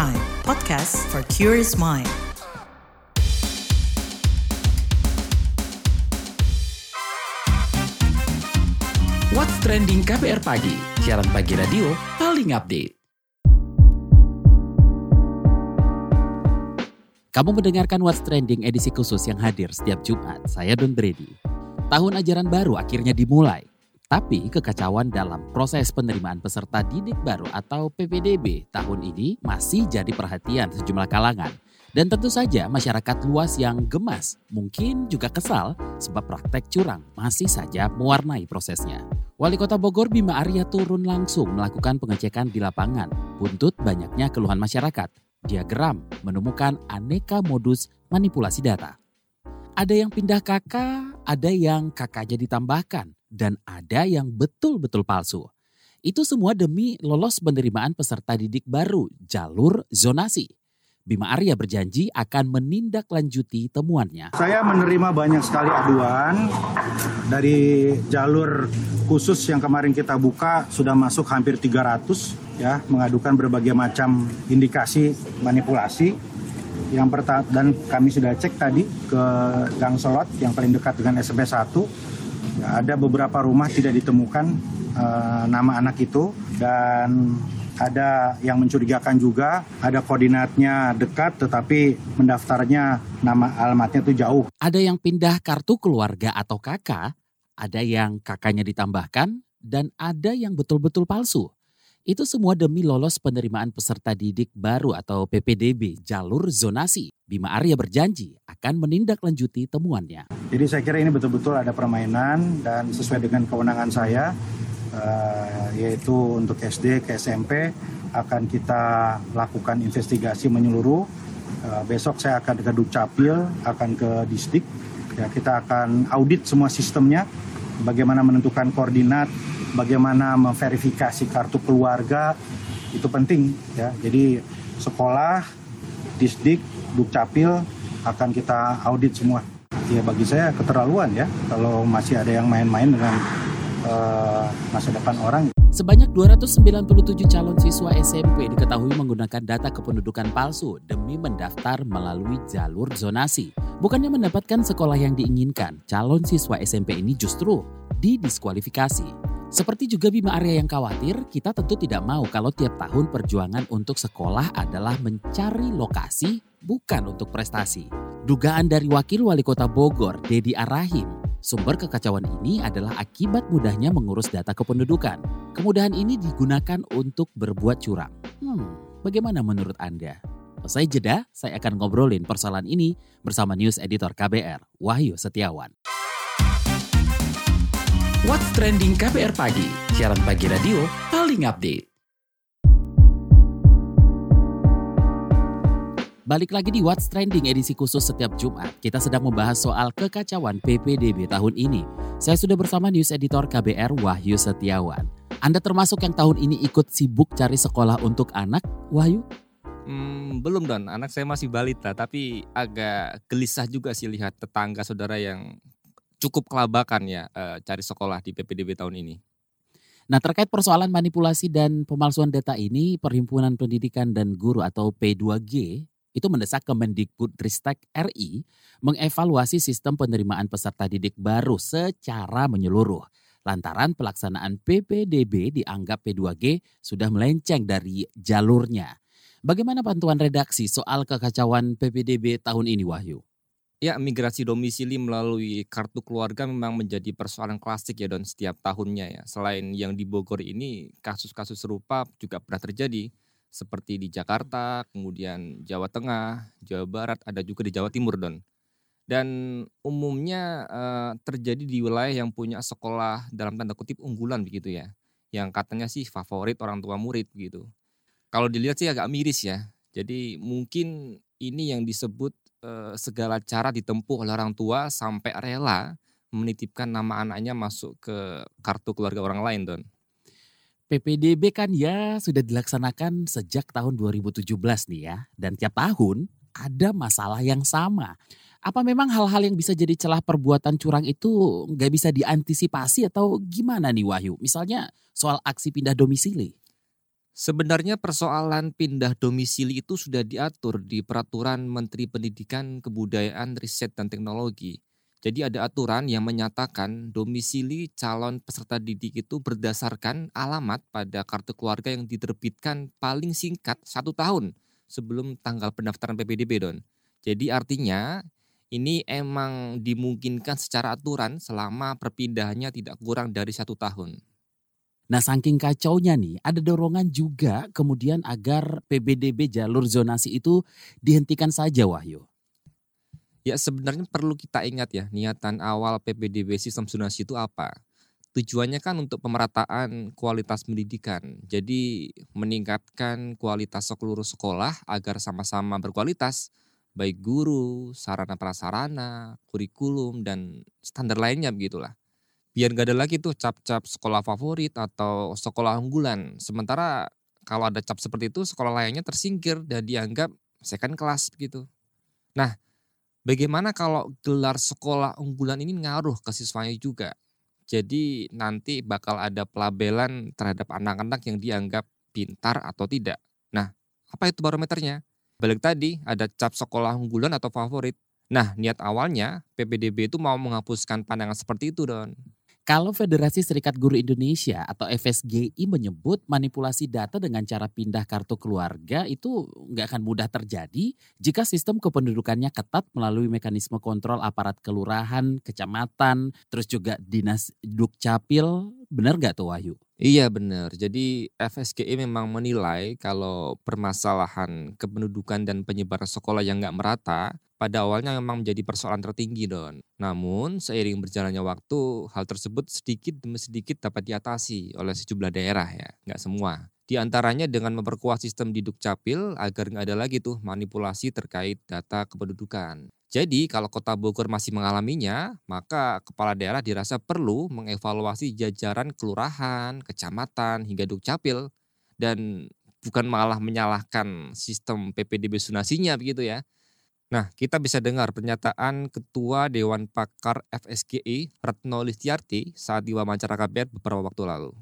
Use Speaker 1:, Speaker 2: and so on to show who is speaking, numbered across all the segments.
Speaker 1: Prime, podcast for curious mind.
Speaker 2: What's Trending KBR Pagi, siaran pagi radio paling update. Kamu mendengarkan What's Trending edisi khusus yang hadir setiap Jumat. Saya Don Brady. Tahun ajaran baru akhirnya dimulai. Tapi kekacauan dalam proses penerimaan peserta didik baru atau PPDB tahun ini masih jadi perhatian sejumlah kalangan. Dan tentu saja masyarakat luas yang gemas, mungkin juga kesal sebab praktek curang masih saja mewarnai prosesnya. Wali Kota Bogor Bima Arya turun langsung melakukan pengecekan di lapangan. Buntut banyaknya keluhan masyarakat. Diagram menemukan aneka modus manipulasi data. Ada yang pindah kakak, ada yang kakaknya ditambahkan, dan ada yang betul-betul palsu. Itu semua demi lolos penerimaan peserta didik baru, jalur zonasi. Bima Arya berjanji akan menindaklanjuti temuannya.
Speaker 3: Saya menerima banyak sekali aduan dari jalur khusus yang kemarin kita buka sudah masuk hampir 300 ya mengadukan berbagai macam indikasi manipulasi. Yang pertama dan kami sudah cek tadi ke Gang Selot yang paling dekat dengan SMP 1 ya, ada beberapa rumah tidak ditemukan uh, nama anak itu dan ada yang mencurigakan juga, ada koordinatnya dekat tetapi mendaftarnya nama alamatnya itu jauh.
Speaker 2: Ada yang pindah kartu keluarga atau kakak, ada yang kakaknya ditambahkan, dan ada yang betul-betul palsu. Itu semua demi lolos penerimaan peserta didik baru atau PPDB jalur zonasi. Bima Arya berjanji akan menindaklanjuti temuannya.
Speaker 3: Jadi saya kira ini betul-betul ada permainan dan sesuai dengan kewenangan saya uh, yaitu untuk SD ke SMP akan kita lakukan investigasi menyeluruh. Uh, besok saya akan ke Dukcapil, akan ke Disdik. Ya, kita akan audit semua sistemnya, bagaimana menentukan koordinat, bagaimana memverifikasi kartu keluarga, itu penting ya. Jadi sekolah, Disdik, Dukcapil akan kita audit semua. Ya bagi saya keterlaluan ya kalau masih ada yang main-main dengan uh, masa depan orang.
Speaker 2: Sebanyak 297 calon siswa SMP diketahui menggunakan data kependudukan palsu demi mendaftar melalui jalur zonasi. Bukannya mendapatkan sekolah yang diinginkan, calon siswa SMP ini justru didiskualifikasi. Seperti juga Bima Arya yang khawatir, kita tentu tidak mau kalau tiap tahun perjuangan untuk sekolah adalah mencari lokasi, bukan untuk prestasi. Dugaan dari Wakil Wali Kota Bogor, Dedi Arahim, Sumber kekacauan ini adalah akibat mudahnya mengurus data kependudukan. Kemudahan ini digunakan untuk berbuat curang. Hmm, bagaimana menurut Anda? Usai jeda, saya akan ngobrolin persoalan ini bersama News Editor KBR, Wahyu Setiawan. What's Trending KBR Pagi, siaran pagi radio paling update. Balik lagi di What's Trending edisi khusus setiap Jumat. Kita sedang membahas soal kekacauan PPDB tahun ini. Saya sudah bersama News Editor KBR Wahyu Setiawan. Anda termasuk yang tahun ini ikut sibuk cari sekolah untuk anak, Wahyu?
Speaker 4: Hmm, belum Don, anak saya masih balita, tapi agak gelisah juga sih lihat tetangga saudara yang cukup kelabakan ya uh, cari sekolah di PPDB tahun ini.
Speaker 2: Nah terkait persoalan manipulasi dan pemalsuan data ini, Perhimpunan Pendidikan dan Guru atau P2G itu mendesak Kemendikbud Ristek RI mengevaluasi sistem penerimaan peserta didik baru secara menyeluruh. Lantaran pelaksanaan PPDB dianggap P2G sudah melenceng dari jalurnya. Bagaimana bantuan redaksi soal kekacauan PPDB tahun ini Wahyu?
Speaker 4: Ya, migrasi domisili melalui kartu keluarga memang menjadi persoalan klasik ya Don setiap tahunnya ya. Selain yang di Bogor ini, kasus-kasus serupa juga pernah terjadi seperti di Jakarta, kemudian Jawa Tengah, Jawa Barat, ada juga di Jawa Timur, Don. Dan umumnya uh, terjadi di wilayah yang punya sekolah dalam tanda kutip unggulan begitu ya. Yang katanya sih favorit orang tua murid begitu. Kalau dilihat sih agak miris ya. Jadi mungkin ini yang disebut uh, segala cara ditempuh oleh orang tua sampai rela menitipkan nama anaknya masuk ke kartu keluarga orang lain, Don.
Speaker 2: PPDB kan ya sudah dilaksanakan sejak tahun 2017 nih ya. Dan tiap tahun ada masalah yang sama. Apa memang hal-hal yang bisa jadi celah perbuatan curang itu nggak bisa diantisipasi atau gimana nih Wahyu? Misalnya soal aksi pindah domisili.
Speaker 4: Sebenarnya persoalan pindah domisili itu sudah diatur di Peraturan Menteri Pendidikan, Kebudayaan, Riset, dan Teknologi. Jadi ada aturan yang menyatakan domisili calon peserta didik itu berdasarkan alamat pada kartu keluarga yang diterbitkan paling singkat satu tahun sebelum tanggal pendaftaran PPDB Don. Jadi artinya ini emang dimungkinkan secara aturan selama perpindahannya tidak kurang dari satu tahun.
Speaker 2: Nah saking kacaunya nih ada dorongan juga kemudian agar PBDB jalur zonasi itu dihentikan saja Wahyu.
Speaker 4: Ya sebenarnya perlu kita ingat ya niatan awal PPDB sistem zonasi itu apa? Tujuannya kan untuk pemerataan kualitas pendidikan. Jadi meningkatkan kualitas seluruh sekolah agar sama-sama berkualitas baik guru, sarana prasarana, kurikulum dan standar lainnya begitulah. Biar gak ada lagi tuh cap-cap sekolah favorit atau sekolah unggulan. Sementara kalau ada cap seperti itu sekolah lainnya tersingkir dan dianggap second class begitu. Nah, Bagaimana kalau gelar sekolah unggulan ini ngaruh ke siswanya juga? Jadi nanti bakal ada pelabelan terhadap anak-anak yang dianggap pintar atau tidak. Nah, apa itu barometernya? Balik tadi ada cap sekolah unggulan atau favorit. Nah, niat awalnya PPDB itu mau menghapuskan pandangan seperti itu, Don.
Speaker 2: Kalau Federasi Serikat Guru Indonesia atau FSGI menyebut manipulasi data dengan cara pindah kartu keluarga itu nggak akan mudah terjadi jika sistem kependudukannya ketat melalui mekanisme kontrol aparat kelurahan, kecamatan, terus juga dinas dukcapil. Benar nggak tuh Wahyu?
Speaker 4: Iya benar. Jadi FSGI memang menilai kalau permasalahan kependudukan dan penyebaran sekolah yang nggak merata pada awalnya memang menjadi persoalan tertinggi Don. Namun seiring berjalannya waktu hal tersebut sedikit demi sedikit dapat diatasi oleh sejumlah daerah ya, nggak semua. Di antaranya dengan memperkuat sistem di Dukcapil agar nggak ada lagi tuh manipulasi terkait data kependudukan. Jadi kalau kota Bogor masih mengalaminya, maka kepala daerah dirasa perlu mengevaluasi jajaran kelurahan, kecamatan, hingga Dukcapil. Dan bukan malah menyalahkan sistem PPDB sunasinya begitu ya. Nah, kita bisa dengar pernyataan Ketua Dewan Pakar FSGI, Retno Listiarti, saat diwawancara KBR beberapa waktu lalu.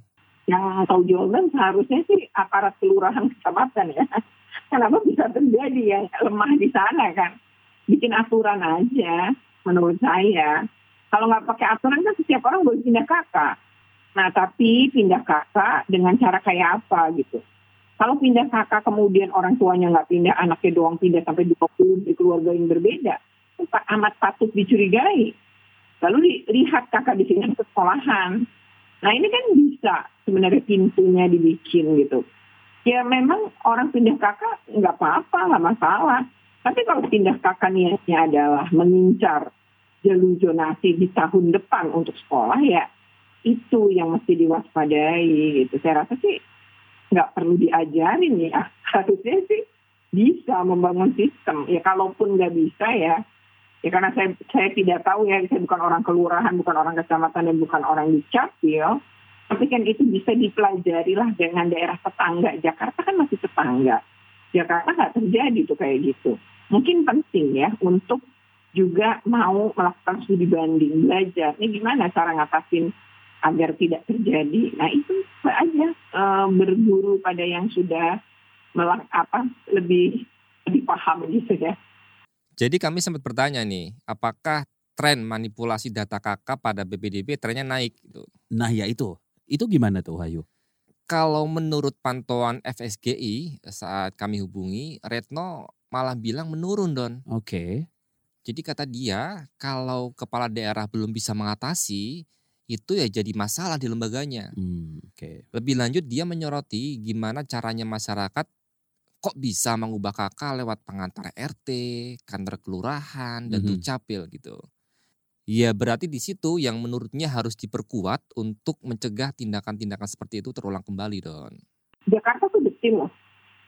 Speaker 5: Yang tahu jawaban seharusnya sih aparat kelurahan kecamatan ya. Kenapa bisa terjadi yang lemah di sana kan? Bikin aturan aja, menurut saya. Kalau nggak pakai aturan kan setiap orang boleh pindah kakak. Nah, tapi pindah kakak dengan cara kayak apa gitu. Kalau pindah kakak kemudian orang tuanya nggak pindah, anaknya doang pindah sampai 20 di keluarga yang berbeda, itu amat patut dicurigai. Lalu lihat kakak di sini sekolahan. Nah ini kan bisa sebenarnya pintunya dibikin gitu. Ya memang orang pindah kakak nggak apa-apa, nggak masalah. Tapi kalau pindah kakak niatnya adalah mengincar jalur zonasi di tahun depan untuk sekolah ya itu yang mesti diwaspadai gitu. Saya rasa sih nggak perlu diajarin ya. Harusnya sih bisa membangun sistem. Ya kalaupun nggak bisa ya ya karena saya saya tidak tahu ya saya bukan orang kelurahan bukan orang kecamatan dan bukan orang di capil tapi kan itu bisa dipelajari lah dengan daerah tetangga. Jakarta kan masih tetangga. Jakarta nggak terjadi tuh kayak gitu. Mungkin penting ya untuk juga mau melakukan studi banding belajar. Ini gimana cara ngatasin agar tidak terjadi. Nah itu aja e, berguru pada yang sudah melak apa lebih lebih paham gitu ya.
Speaker 4: Jadi kami sempat bertanya nih, apakah tren manipulasi data kakak pada BPDB trennya naik? Gitu.
Speaker 2: Nah ya itu, itu gimana tuh Hayu?
Speaker 4: Kalau menurut pantauan FSGI saat kami hubungi, Retno malah bilang menurun Don.
Speaker 2: Oke. Okay.
Speaker 4: Jadi kata dia, kalau kepala daerah belum bisa mengatasi, itu ya jadi masalah di lembaganya. Hmm, okay. Lebih lanjut dia menyoroti gimana caranya masyarakat kok bisa mengubah kakak lewat pengantar RT, kantor kelurahan, dan mm -hmm. dukcapil gitu. Ya berarti di situ yang menurutnya harus diperkuat untuk mencegah tindakan-tindakan seperti itu terulang kembali, Don.
Speaker 5: Jakarta tuh detail loh.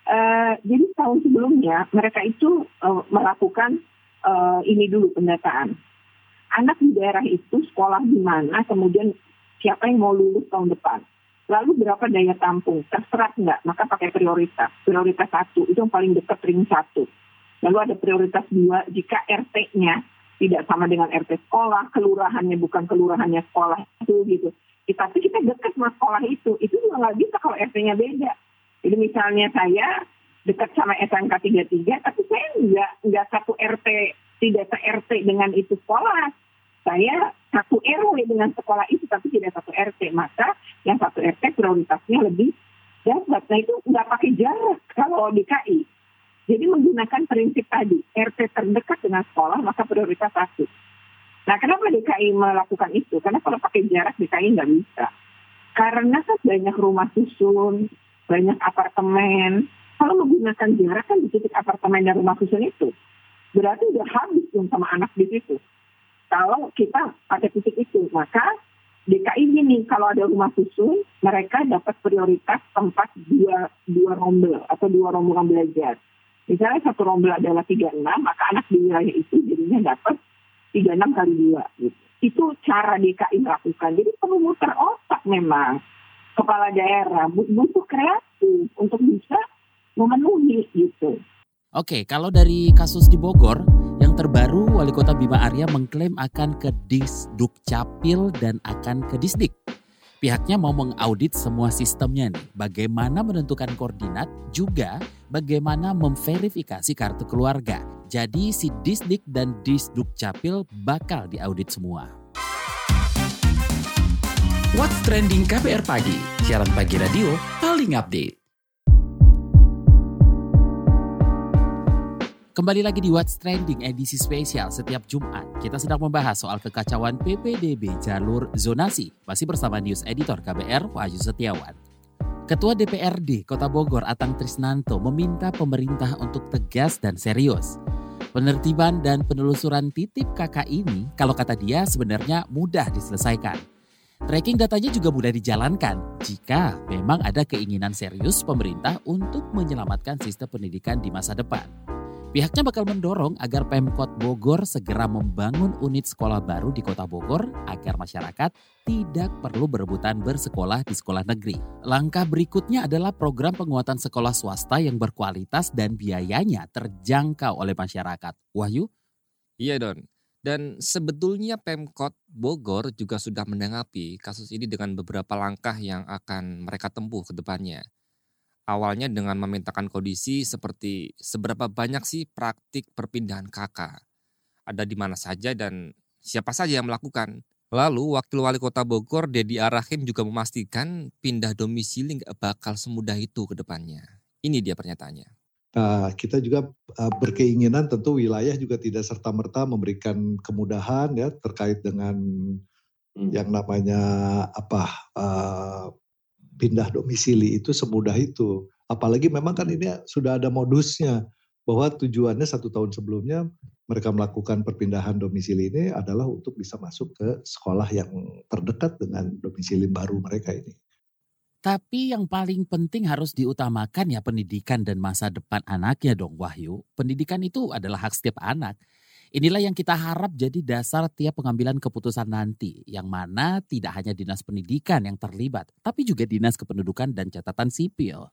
Speaker 5: Uh, jadi tahun sebelumnya mereka itu uh, melakukan uh, ini dulu pendataan anak di daerah itu sekolah di mana, kemudian siapa yang mau lulus tahun depan. Lalu berapa daya tampung, terserah nggak, maka pakai prioritas. Prioritas satu, itu yang paling dekat ring satu. Lalu ada prioritas dua, jika RT-nya tidak sama dengan RT sekolah, kelurahannya bukan kelurahannya sekolah itu gitu. Tapi kita dekat sama sekolah itu, itu juga nggak bisa kalau RT-nya beda. Jadi misalnya saya dekat sama SMK 33, tapi saya nggak nggak satu RT tidak se RT dengan itu sekolah. Saya satu RW dengan sekolah itu, tapi tidak satu RT. Maka yang satu RT prioritasnya lebih dapat. Nah itu nggak pakai jarak kalau DKI. Jadi menggunakan prinsip tadi, RT terdekat dengan sekolah maka prioritas satu. Nah kenapa DKI melakukan itu? Karena kalau pakai jarak DKI nggak bisa. Karena kan banyak rumah susun, banyak apartemen. Kalau menggunakan jarak kan di titik apartemen dan rumah susun itu, berarti udah habis dong sama anak di situ. Kalau kita pada titik itu, maka DKI ini kalau ada rumah susun, mereka dapat prioritas tempat dua, dua rombel atau dua rombongan belajar. Misalnya satu rombel adalah 36, maka anak di wilayah itu jadinya dapat 36 kali dua. Gitu. Itu cara DKI melakukan. Jadi perlu muter otak memang kepala daerah butuh kreatif untuk bisa memenuhi gitu.
Speaker 2: Oke, kalau dari kasus di Bogor, yang terbaru Wali Kota Bima Arya mengklaim akan ke Disduk Capil dan akan ke Disdik. Pihaknya mau mengaudit semua sistemnya nih, bagaimana menentukan koordinat, juga bagaimana memverifikasi kartu keluarga. Jadi si Disdik dan Disduk Capil bakal diaudit semua.
Speaker 6: What's Trending KPR Pagi, siaran pagi radio paling update.
Speaker 2: Kembali lagi di What's Trending edisi spesial setiap Jumat. Kita sedang membahas soal kekacauan PPDB jalur zonasi. Masih bersama News Editor KBR Wahyu Setiawan. Ketua DPRD Kota Bogor Atang Trisnanto meminta pemerintah untuk tegas dan serius. Penertiban dan penelusuran titip KK ini, kalau kata dia sebenarnya mudah diselesaikan. Tracking datanya juga mudah dijalankan jika memang ada keinginan serius pemerintah untuk menyelamatkan sistem pendidikan di masa depan. Pihaknya bakal mendorong agar Pemkot Bogor segera membangun unit sekolah baru di Kota Bogor agar masyarakat tidak perlu berebutan bersekolah di sekolah negeri. Langkah berikutnya adalah program penguatan sekolah swasta yang berkualitas dan biayanya terjangkau oleh masyarakat. Wahyu?
Speaker 4: Iya Don. Dan sebetulnya Pemkot Bogor juga sudah menanggapi kasus ini dengan beberapa langkah yang akan mereka tempuh ke depannya awalnya dengan memintakan kondisi seperti seberapa banyak sih praktik perpindahan kakak. Ada di mana saja dan siapa saja yang melakukan. Lalu Wakil Wali Kota Bogor, Dedi Arahim juga memastikan pindah domisili nggak bakal semudah itu ke depannya. Ini dia pernyataannya.
Speaker 7: Nah, kita juga uh, berkeinginan tentu wilayah juga tidak serta-merta memberikan kemudahan ya terkait dengan hmm. yang namanya apa uh, pindah domisili itu semudah itu. Apalagi memang kan ini sudah ada modusnya bahwa tujuannya satu tahun sebelumnya mereka melakukan perpindahan domisili ini adalah untuk bisa masuk ke sekolah yang terdekat dengan domisili baru mereka ini.
Speaker 2: Tapi yang paling penting harus diutamakan ya pendidikan dan masa depan anaknya dong Wahyu. Pendidikan itu adalah hak setiap anak. Inilah yang kita harap jadi dasar tiap pengambilan keputusan nanti, yang mana tidak hanya dinas pendidikan yang terlibat, tapi juga dinas kependudukan dan catatan sipil.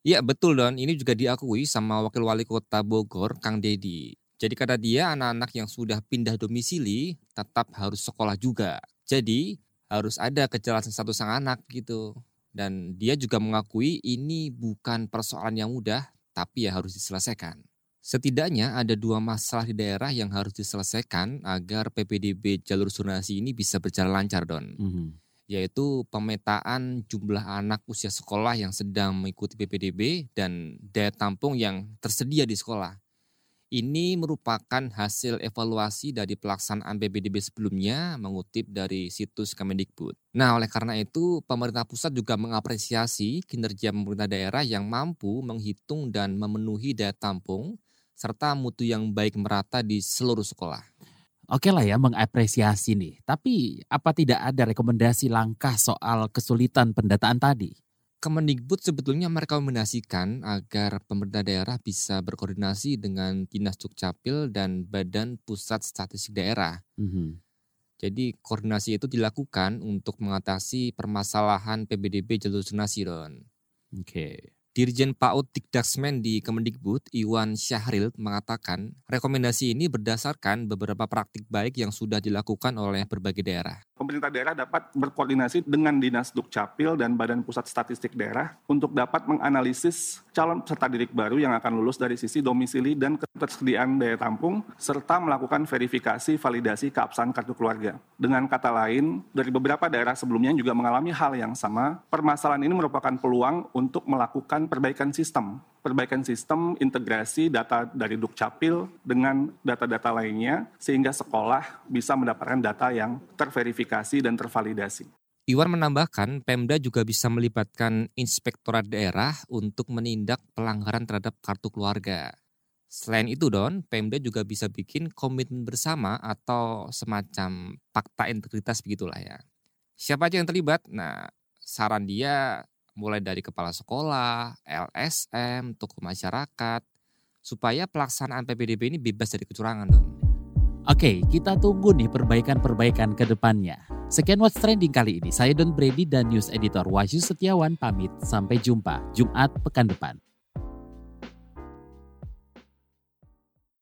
Speaker 4: Iya betul Don, ini juga diakui sama Wakil Wali Kota Bogor, Kang Dedi. Jadi kata dia anak-anak yang sudah pindah domisili tetap harus sekolah juga. Jadi harus ada kejelasan satu sang anak gitu. Dan dia juga mengakui ini bukan persoalan yang mudah, tapi ya harus diselesaikan. Setidaknya ada dua masalah di daerah yang harus diselesaikan agar PPDB jalur zonasi ini bisa berjalan lancar, Don. Mm -hmm. Yaitu pemetaan jumlah anak usia sekolah yang sedang mengikuti PPDB dan daya tampung yang tersedia di sekolah. Ini merupakan hasil evaluasi dari pelaksanaan PPDB sebelumnya mengutip dari situs Kemendikbud. Nah, oleh karena itu pemerintah pusat juga mengapresiasi kinerja pemerintah daerah yang mampu menghitung dan memenuhi daya tampung serta mutu yang baik merata di seluruh sekolah.
Speaker 2: Oke lah ya mengapresiasi nih, tapi apa tidak ada rekomendasi langkah soal kesulitan pendataan tadi?
Speaker 4: Kemendikbud sebetulnya merekomendasikan agar pemerintah daerah bisa berkoordinasi dengan Dinas Dukcapil dan Badan Pusat Statistik Daerah. Mm -hmm. Jadi koordinasi itu dilakukan untuk mengatasi permasalahan PBDB jalur zonasi, Ron.
Speaker 2: Oke. Okay.
Speaker 4: Dirjen PAUD Dikdasmen di Kemendikbud, Iwan Syahril, mengatakan rekomendasi ini berdasarkan beberapa praktik baik yang sudah dilakukan oleh berbagai daerah.
Speaker 8: Pemerintah daerah dapat berkoordinasi dengan Dinas Dukcapil dan Badan Pusat Statistik Daerah untuk dapat menganalisis calon peserta didik baru yang akan lulus dari sisi domisili dan ketersediaan daya tampung, serta melakukan verifikasi validasi keabsahan kartu keluarga. Dengan kata lain, dari beberapa daerah sebelumnya juga mengalami hal yang sama, permasalahan ini merupakan peluang untuk melakukan perbaikan sistem perbaikan sistem integrasi data dari Dukcapil dengan data-data lainnya sehingga sekolah bisa mendapatkan data yang terverifikasi dan tervalidasi.
Speaker 4: Iwan menambahkan, Pemda juga bisa melibatkan inspektorat daerah untuk menindak pelanggaran terhadap kartu keluarga. Selain itu, Don, Pemda juga bisa bikin komitmen bersama atau semacam fakta integritas begitulah ya. Siapa aja yang terlibat? Nah, saran dia mulai dari kepala sekolah, LSM, tokoh masyarakat, supaya pelaksanaan PPDB ini bebas dari kecurangan, Don.
Speaker 2: Oke, kita tunggu nih perbaikan-perbaikan ke depannya. Sekian What's Trending kali ini. Saya Don Brady dan News Editor Wahyu Setiawan pamit. Sampai jumpa Jumat pekan depan.